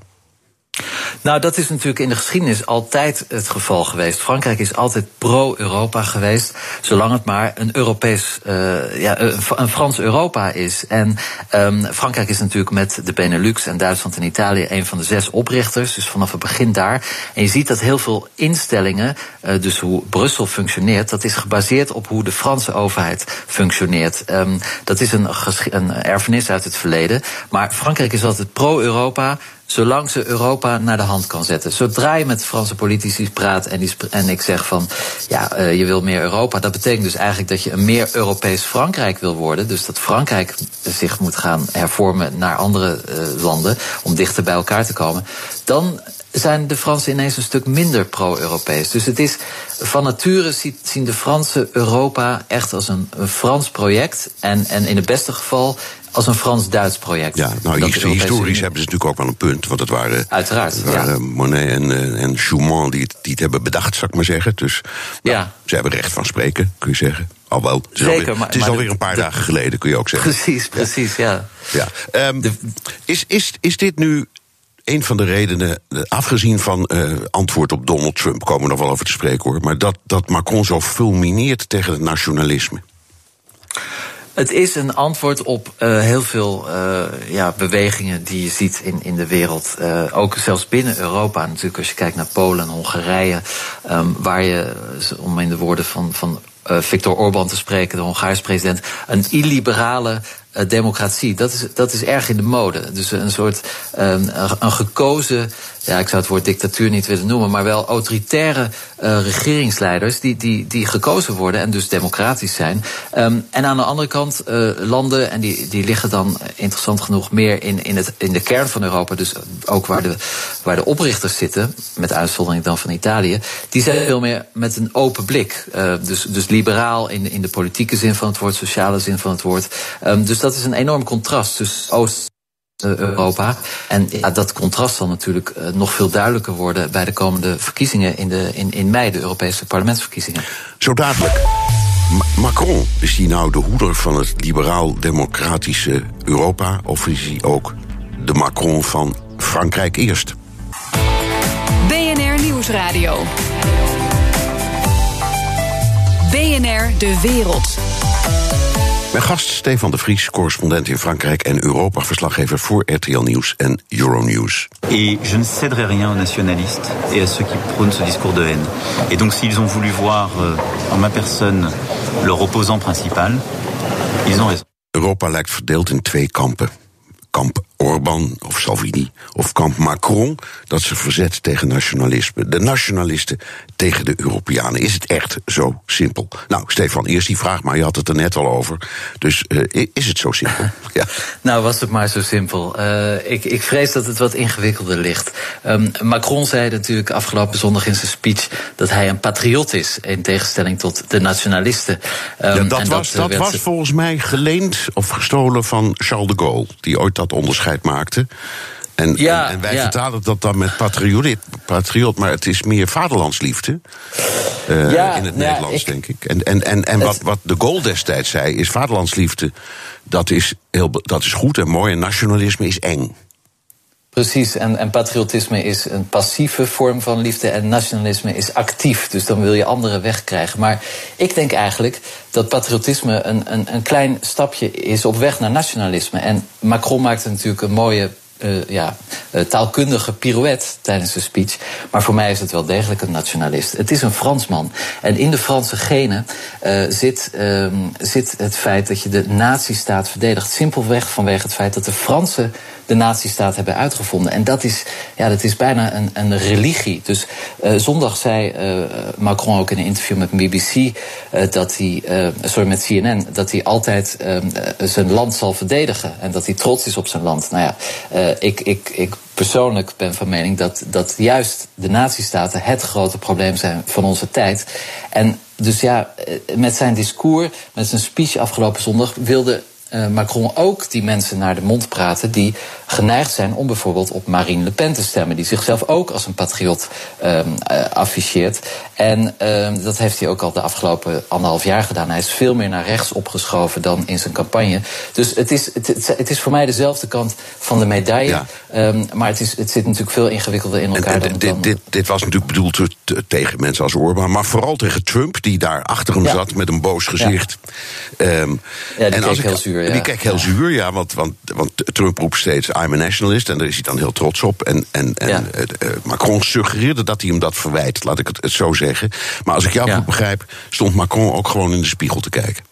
Nou, dat is natuurlijk in de geschiedenis altijd het geval geweest. Frankrijk is altijd pro-Europa geweest, zolang het maar een Europees, uh, ja, een Frans Europa is. En um, Frankrijk is natuurlijk met de Benelux en Duitsland en Italië een van de zes oprichters, dus vanaf het begin daar. En je ziet dat heel veel instellingen, uh, dus hoe Brussel functioneert, dat is gebaseerd op hoe de Franse overheid functioneert. Um, dat is een, een erfenis uit het verleden. Maar Frankrijk is altijd pro-Europa zolang ze Europa naar de hand kan zetten. Zodra je met Franse politici praat en, die en ik zeg van ja, uh, je wil meer Europa, dat betekent dus eigenlijk dat je een meer Europees Frankrijk wil worden. Dus dat Frankrijk zich moet gaan hervormen naar andere uh, landen om dichter bij elkaar te komen. Dan zijn de Fransen ineens een stuk minder pro-Europees. Dus het is van nature zien de Fransen Europa echt als een, een Frans project. En, en in het beste geval als een Frans-Duits project. Ja, nou, historisch hebben ze natuurlijk ook wel een punt. Want het waren, Uiteraard, het waren Monet en, eh, en Schumann die het, die het hebben bedacht, zou ik maar zeggen. Dus nou, ja. ze hebben recht van spreken, kun je zeggen. Al wel, het is, Zeker, alweer, maar, het is maar alweer een paar dagen geleden, kun je ook zeggen. Precies, precies, ja. ja. Um, de, is, is, is dit nu een van de redenen, eh, afgezien van uh, antwoord op Donald Trump, komen we nog wel over te spreken hoor, maar dat, dat Macron zo fulmineert tegen het nationalisme? Het is een antwoord op uh, heel veel ja, bewegingen die je ziet in, in de wereld. Ook zelfs binnen Europa natuurlijk, als je kijkt naar Polen en Hongarije, um, waar je, om in de woorden van, van Viktor Orban te spreken, de Hongaarse president, een illiberale democratie. Dat is, dat is erg in de mode. Dus een soort um, een gekozen ja, ik zou het woord dictatuur niet willen noemen, maar wel autoritaire uh, regeringsleiders die, die, die gekozen worden en dus democratisch zijn. Um, en aan de andere kant uh, landen, en die, die liggen dan interessant genoeg meer in, in, het, in de kern van Europa, dus ook waar de, waar de oprichters zitten, met uitzondering dan van Italië, die zijn veel meer met een open blik. Uh, dus, dus liberaal in, in de politieke zin van het woord, sociale zin van het woord. Um, dus dat is een enorm contrast tussen Oost Europa. En ja, dat contrast zal natuurlijk uh, nog veel duidelijker worden bij de komende verkiezingen in, de, in, in mei, de Europese parlementsverkiezingen. Zo dadelijk. Macron, is hij nou de hoeder van het liberaal-democratische Europa? Of is hij ook de Macron van Frankrijk eerst? BNR Nieuwsradio. BNR De Wereld. Mijn gast Stefan de Vries, correspondent in Frankrijk en Europa-verslaggever voor RTL Nieuws en Euronews. Et je ne céderai rien aux nationalistes et à ceux qui prônent ce discours de haine. Et donc s'ils ont voulu voir euh, en ma personne leur opposant principal, ils ont raison. Europa lijkt verdeeld in twee kampen kamp Orbán of Salvini of kamp Macron dat ze verzet tegen nationalisme. De nationalisten tegen de Europeanen. Is het echt zo simpel? Nou, Stefan, eerst die vraag, maar je had het er net al over. Dus uh, is het zo simpel? (laughs) ja. Nou, was het maar zo simpel. Uh, ik, ik vrees dat het wat ingewikkelder ligt. Um, Macron zei natuurlijk afgelopen zondag in zijn speech dat hij een patriot is, in tegenstelling tot de nationalisten. Um, ja, dat was, dat, dat was volgens mij geleend of gestolen van Charles de Gaulle, die ooit dat onderscheid maakte. En, ja, en, wij vertalen dat dan met patriot, patriot, maar het is meer vaderlandsliefde. Uh, ja, in het Nederlands, denk ik. En, en, en, en wat, wat de Gaulle destijds zei, is vaderlandsliefde, dat is, heel, dat is goed en mooi. En nationalisme is eng. Precies, en, patriotisme is een passieve vorm van liefde en nationalisme is actief. Dus dan wil je anderen wegkrijgen. Maar ik denk eigenlijk dat patriotisme een, een, een klein stapje is op weg naar nationalisme. En Macron maakte natuurlijk een mooie uh, ja, uh, taalkundige pirouette tijdens de speech. Maar voor mij is het wel degelijk een nationalist. Het is een Fransman. En in de Franse genen uh, zit, ehm, zit het feit dat je de nazistaat verdedigt. Simpelweg vanwege het feit dat de Fransen de nazistaat hebben uitgevonden. En dat is, ja, dat is bijna een, een religie. Dus uh, zondag zei uh, Macron ook in een interview met BBC uh, dat hij, sorry, met CNN, dat hij altijd zijn land zal verdedigen en dat hij trots is op zijn land. Nou ja, ik, ik, ik persoonlijk ben van mening dat, dat juist de nazistaten het grote probleem zijn van onze tijd. En dus ja, met zijn discours, met zijn speech afgelopen zondag, wilde Macron ook die mensen naar de mond praten die geneigd zijn om bijvoorbeeld op Marine Le Pen te stemmen, die zichzelf ook als een patriot um, uh, afficheert. En um, dat heeft hij ook al de afgelopen anderhalf jaar gedaan. Hij is veel meer naar rechts opgeschoven dan in zijn campagne. Dus het is, het, het is voor mij dezelfde kant van de medaille. Ja. Um, maar het, is, het zit natuurlijk veel ingewikkelder in elkaar. En, en, dan, dit, dit, dit, was natuurlijk bedoeld tegen mensen als Orbán, maar vooral tegen Trump, die daar achter hem ja. zat met een boos gezicht. Ja, ja die en keek heel zuur. Ja. Die kijkt heel zuur, ja, want, want, want Trump roept steeds: I'm a nationalist, en daar is hij dan heel trots op. En, en, en ja. uh, Macron suggereerde dat hij hem dat verwijt, laat ik het, het zo zeggen. Maar als ik jou ja. goed begrijp, stond Macron ook gewoon in de spiegel te kijken.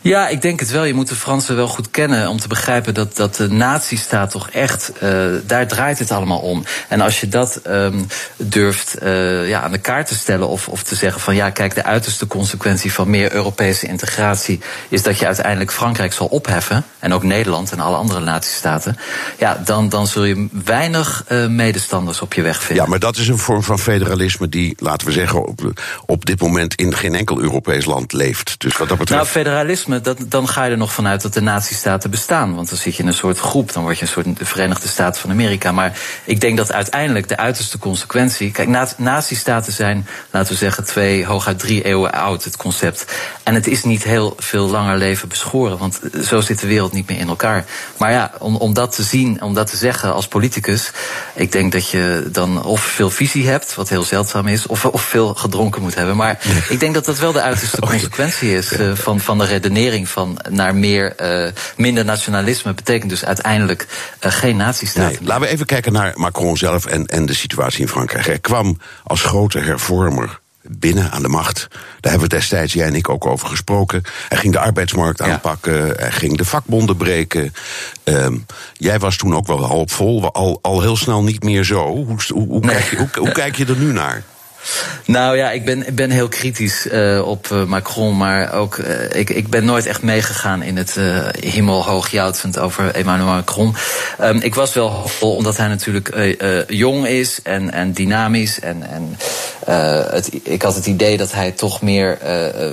Ja, ik denk het wel. Je moet de Fransen wel goed kennen om te begrijpen dat, dat de nazistaat toch echt, uh, daar draait het allemaal om. En als je dat um, durft uh, ja, aan de kaart te stellen of, of te zeggen van ja, kijk, de uiterste consequentie van meer Europese integratie is dat je uiteindelijk Frankrijk zal opheffen en ook Nederland en alle andere nazistaten. Ja, dan, dan zul je weinig uh, medestanders op je weg vinden. Ja, maar dat is een vorm van federalisme die, laten we zeggen, op, op dit moment in geen enkel Europees land leeft. Dus wat dat betreft. Nou, federalisme, dat, dan ga je er nog vanuit dat de nazistaten bestaan. Want dan zit je in een soort groep, dan word je een soort de Verenigde Staten van Amerika. Maar ik denk dat uiteindelijk de uiterste consequentie. Kijk, na, nazistaten zijn, laten we zeggen, twee, hooguit drie eeuwen oud, het concept. En het is niet heel veel langer leven beschoren, want zo zit de wereld niet meer in elkaar. Maar ja, om, om dat te zien, om dat te zeggen als politicus, ik denk dat je dan of veel visie hebt, wat heel zeldzaam is, of, of veel gedronken moet hebben. Maar ik denk dat dat wel de uiterste (laughs) consequentie is uh, van, van de redenering van naar meer, uh, minder nationalisme betekent dus uiteindelijk uh, geen nazistaat. Nee, laten we even kijken naar Macron zelf en, en de situatie in Frankrijk. Hij kwam als grote hervormer binnen aan de macht. Daar hebben we destijds, jij en ik, ook over gesproken. Hij ging de arbeidsmarkt aanpakken, ja. hij ging de vakbonden breken. Um, jij was toen ook wel half vol, al, al heel snel niet meer zo. Hoe, hoe, hoe, nee. kijk, je, hoe kijk je er nu naar? Nou ja, ik ben, ben heel kritisch uh, op uh, Macron, maar ook uh, ik, ik ben nooit echt meegegaan in het joutsend over Emmanuel Macron. Um, ik was wel hoopvol, omdat hij natuurlijk jong is en, en dynamisch. En, en het, ik had het idee dat hij toch meer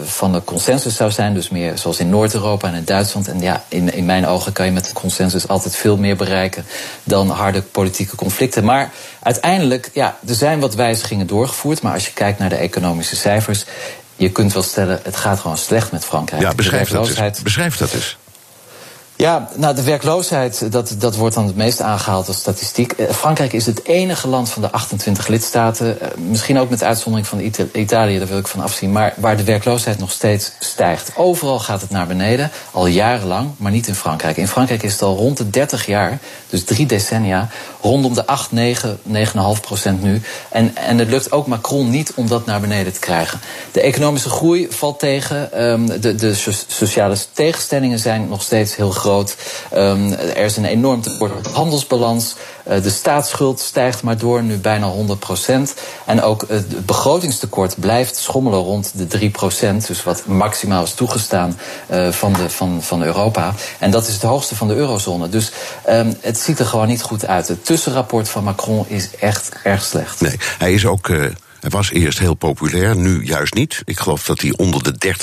van de consensus zou zijn, dus meer zoals in Noord-Europa en in Duitsland. En ja, in, in mijn ogen kan je met consensus altijd veel meer bereiken dan harde politieke conflicten. Maar uiteindelijk, ja, er zijn wat wijzigingen doorgevoerd. Maar als je kijkt naar de economische cijfers, je kunt wel stellen, het gaat gewoon slecht met Frankrijk. Ja, beschrijf, dat, eens. beschrijf dat eens. Ja, nou, de werkloosheid, dat, dat wordt dan het meest aangehaald als statistiek. Frankrijk is het enige land van de 28 lidstaten, misschien ook met uitzondering van Italië, daar wil ik van afzien, maar waar de werkloosheid nog steeds stijgt. Overal gaat het naar beneden, al jarenlang, maar niet in Frankrijk. In Frankrijk is het al rond de 30 jaar, dus drie decennia, rondom de 8, 9, 9,5 procent nu. En, en het lukt ook Macron niet om dat naar beneden te krijgen. De economische groei valt tegen, um, de, de sociale tegenstellingen zijn nog steeds heel groot Um, er is een enorm tekort handelsbalans. Uh, de staatsschuld stijgt maar door, nu bijna 100 procent. En ook het begrotingstekort blijft schommelen rond de 3 procent. Dus wat maximaal is toegestaan uh, van, de, van, van Europa. En dat is het hoogste van de eurozone. Dus um, het ziet er gewoon niet goed uit. Het tussenrapport van Macron is echt erg slecht. Nee, hij is ook... Uh hij was eerst heel populair, nu juist niet. Ik geloof dat hij onder de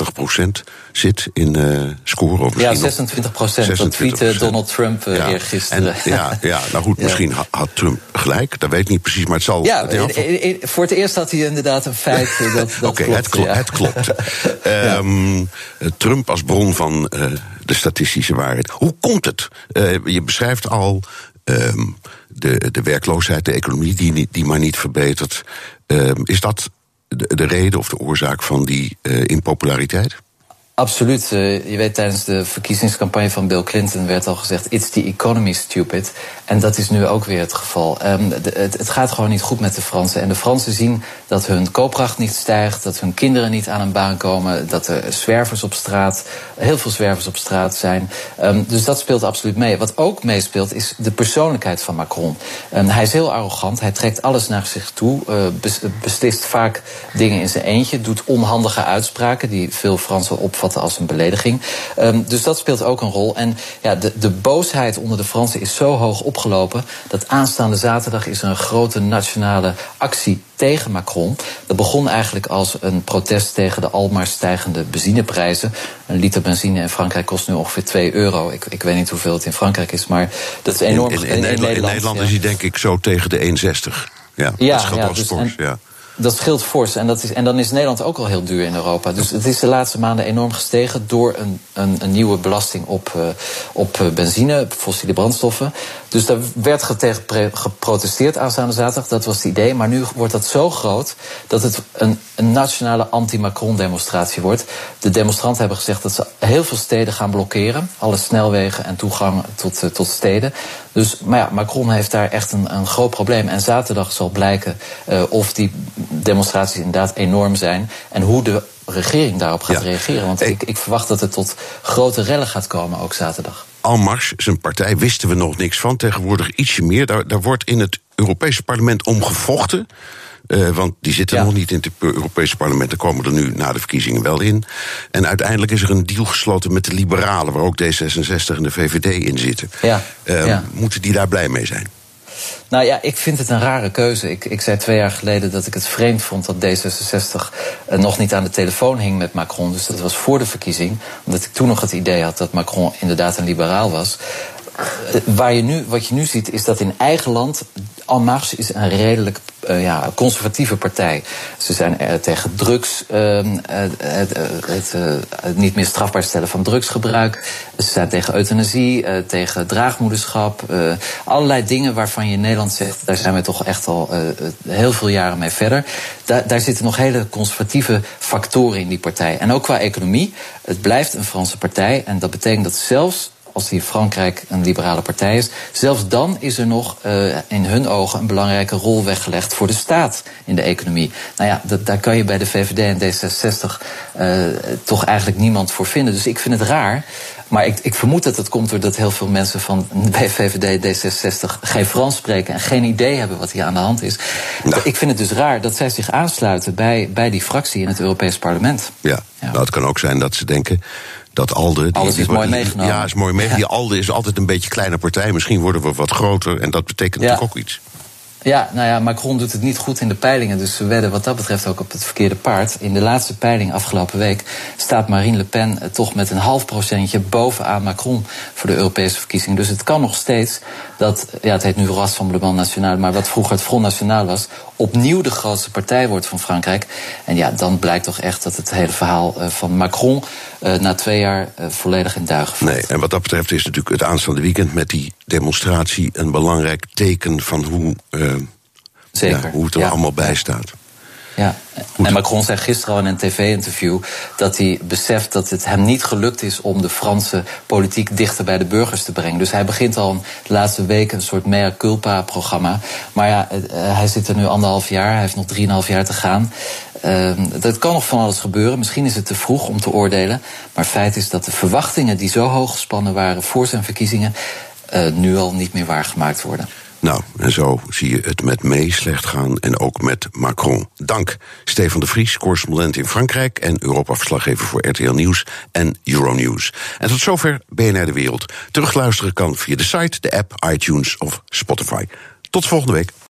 30% zit in uh, score. Of ja, 26%. Dat tweette Donald Trump uh, ja. eergisteren. En, ja, ja, nou goed, (laughs) ja. misschien had Trump gelijk. Dat weet ik niet precies, maar het zal... Ja, het voor het eerst had hij inderdaad een feit uh, dat, (laughs) dat Oké, okay, het, klo het, klopt. (laughs) um, Trump als bron van de statistische waarheid. Hoe komt het? je beschrijft al... Um, de, de werkloosheid, de economie die, die maar niet verbetert. Uh, is dat de, de, reden of de oorzaak van die uh, impopulariteit? Absoluut. Uh, je weet, tijdens de verkiezingscampagne van Bill Clinton werd al gezegd: It's the economy, stupid. En dat is nu ook weer het geval. De, het, gaat gewoon niet goed met de Fransen. En de Fransen zien dat hun koopkracht niet stijgt, dat hun kinderen niet aan een baan komen, dat er zwervers op straat, heel veel zwervers op straat zijn. Um, dus dat speelt absoluut mee. Wat ook meespeelt is de persoonlijkheid van Macron. Um, hij is heel arrogant, hij trekt alles naar zich toe, uh, beslist vaak dingen in zijn eentje, doet onhandige uitspraken die veel Fransen opvallen als een belediging. Um, dus dat speelt ook een rol. En ja, de, de boosheid onder de Fransen is zo hoog opgelopen dat aanstaande zaterdag is er een grote nationale actie tegen Macron. Dat begon eigenlijk als een protest tegen de almaar stijgende benzineprijzen. Een liter benzine in Frankrijk kost nu ongeveer 2 euro. Ik, ik weet niet hoeveel het in Frankrijk is, maar dat is enorm. In, in, in, in Nederland, Nederland is hij denk ik zo tegen de 1,60. Ja, ja, dat scheelt ja, dus, ja. Dat scheelt fors. En, dat is, en dan is Nederland ook al heel duur in Europa. Dus het is de laatste maanden enorm gestegen door een, een, een nieuwe belasting op, uh, op benzine, fossiele brandstoffen. Dus daar werd tegen geprotesteerd aanstaande zaterdag. Dat was het idee. Maar nu wordt dat zo groot dat het een, een nationale anti-Macron-demonstratie wordt. De demonstranten hebben gezegd dat ze heel veel steden gaan blokkeren. Alle snelwegen en toegang tot, uh, tot steden. Dus, maar ja, Macron heeft daar echt een, een groot probleem. En zaterdag zal blijken of die demonstraties inderdaad enorm zijn. En hoe de regering daarop gaat ja. reageren. Want ik, ik verwacht dat het tot grote rellen gaat komen, ook zaterdag. Almars, zijn partij, wisten we nog niks van. Tegenwoordig ietsje meer. Daar, daar wordt in het Europese parlement om gevochten. Uh, want die zitten ja. nog niet in het Europese parlement. Daar komen er nu na de verkiezingen wel in. En uiteindelijk is er een deal gesloten met de Liberalen, waar ook D66 en de VVD in zitten. Ja. Uh, ja. Moeten die daar blij mee zijn? Nou ja, ik vind het een rare keuze. Ik, ik zei twee jaar geleden dat ik het vreemd vond dat D66 uh, nog niet aan de telefoon hing met Macron. Dus dat was voor de verkiezing. Omdat ik toen nog het idee had dat Macron inderdaad een liberaal was. Uh, waar je nu, wat je nu ziet, is dat in eigen land. En Marche is een redelijk uh, ja, conservatieve partij. Ze zijn uh, tegen drugs, uh, het, het, niet meer strafbaar stellen van drugsgebruik. Ze zijn tegen euthanasie, tegen draagmoederschap. allerlei dingen waarvan je in Nederland zegt, daar zijn we toch echt al heel veel jaren mee verder. Da daar zitten nog hele conservatieve factoren in die partij. En ook qua economie. Het blijft een Franse partij. En dat betekent dat zelfs als die Frankrijk een liberale partij is. Zelfs dan is er nog uh, in hun ogen een belangrijke rol weggelegd voor de staat in de economie. Nou ja, dat, daar kan je bij de VVD en D66 uh, toch eigenlijk niemand voor vinden. Dus ik vind het raar. Maar ik, ik vermoed dat het komt doordat heel veel mensen van bij VVD D66 geen Frans spreken en geen idee hebben wat hier aan de hand is. Nou. Ik vind het dus raar dat zij zich aansluiten bij, bij die fractie in het Europees Parlement. Ja, ja. Nou, het kan ook zijn dat ze denken dat Alde. Alles is die, mooi meegenomen. Ja, is mooi meegenomen. Die Alde is altijd een beetje een kleine partij. Misschien worden we wat groter en dat betekent ja. natuurlijk ook iets. Ja, nou ja, Macron doet het niet goed in de peilingen. Dus ze wedden wat dat betreft ook op het verkeerde paard. In de laatste peiling afgelopen week staat Marine Le Pen toch met een half procentje bovenaan Macron voor de Europese verkiezing. Dus het kan nog steeds dat, ja, het heet nu Rassemblement National, maar wat vroeger het Front National was, opnieuw de grootste partij wordt van Frankrijk. En ja, dan blijkt toch echt dat het hele verhaal van Macron uh, na twee jaar uh, volledig in duigen valt. Nee, en wat dat betreft is natuurlijk het aanstaande weekend met die demonstratie een belangrijk teken van hoe, uh, Zeker. Ja, hoe het er ja. allemaal bij staat. Ja, Goed. en Macron zei gisteren al in een tv-interview dat hij beseft dat het hem niet gelukt is om de Franse politiek dichter bij de burgers te brengen. Dus hij begint al de laatste weken een soort mea culpa-programma. Maar ja, hij zit er nu anderhalf jaar, hij heeft nog drieënhalf jaar te gaan. Uh, dat kan nog van alles gebeuren. Misschien is het te vroeg om te oordelen. Maar feit is dat de verwachtingen die zo hoog gespannen waren voor zijn verkiezingen. Uh, nu al niet meer waargemaakt worden. Nou, en zo zie je het met May slecht gaan en ook met Macron. Dank Stefan de Vries, correspondent in Frankrijk en Europa-verslaggever voor RTL Nieuws en Euronews. En tot zover BNR De Wereld. Terugluisteren kan via de site, de app, iTunes of Spotify. Tot volgende week.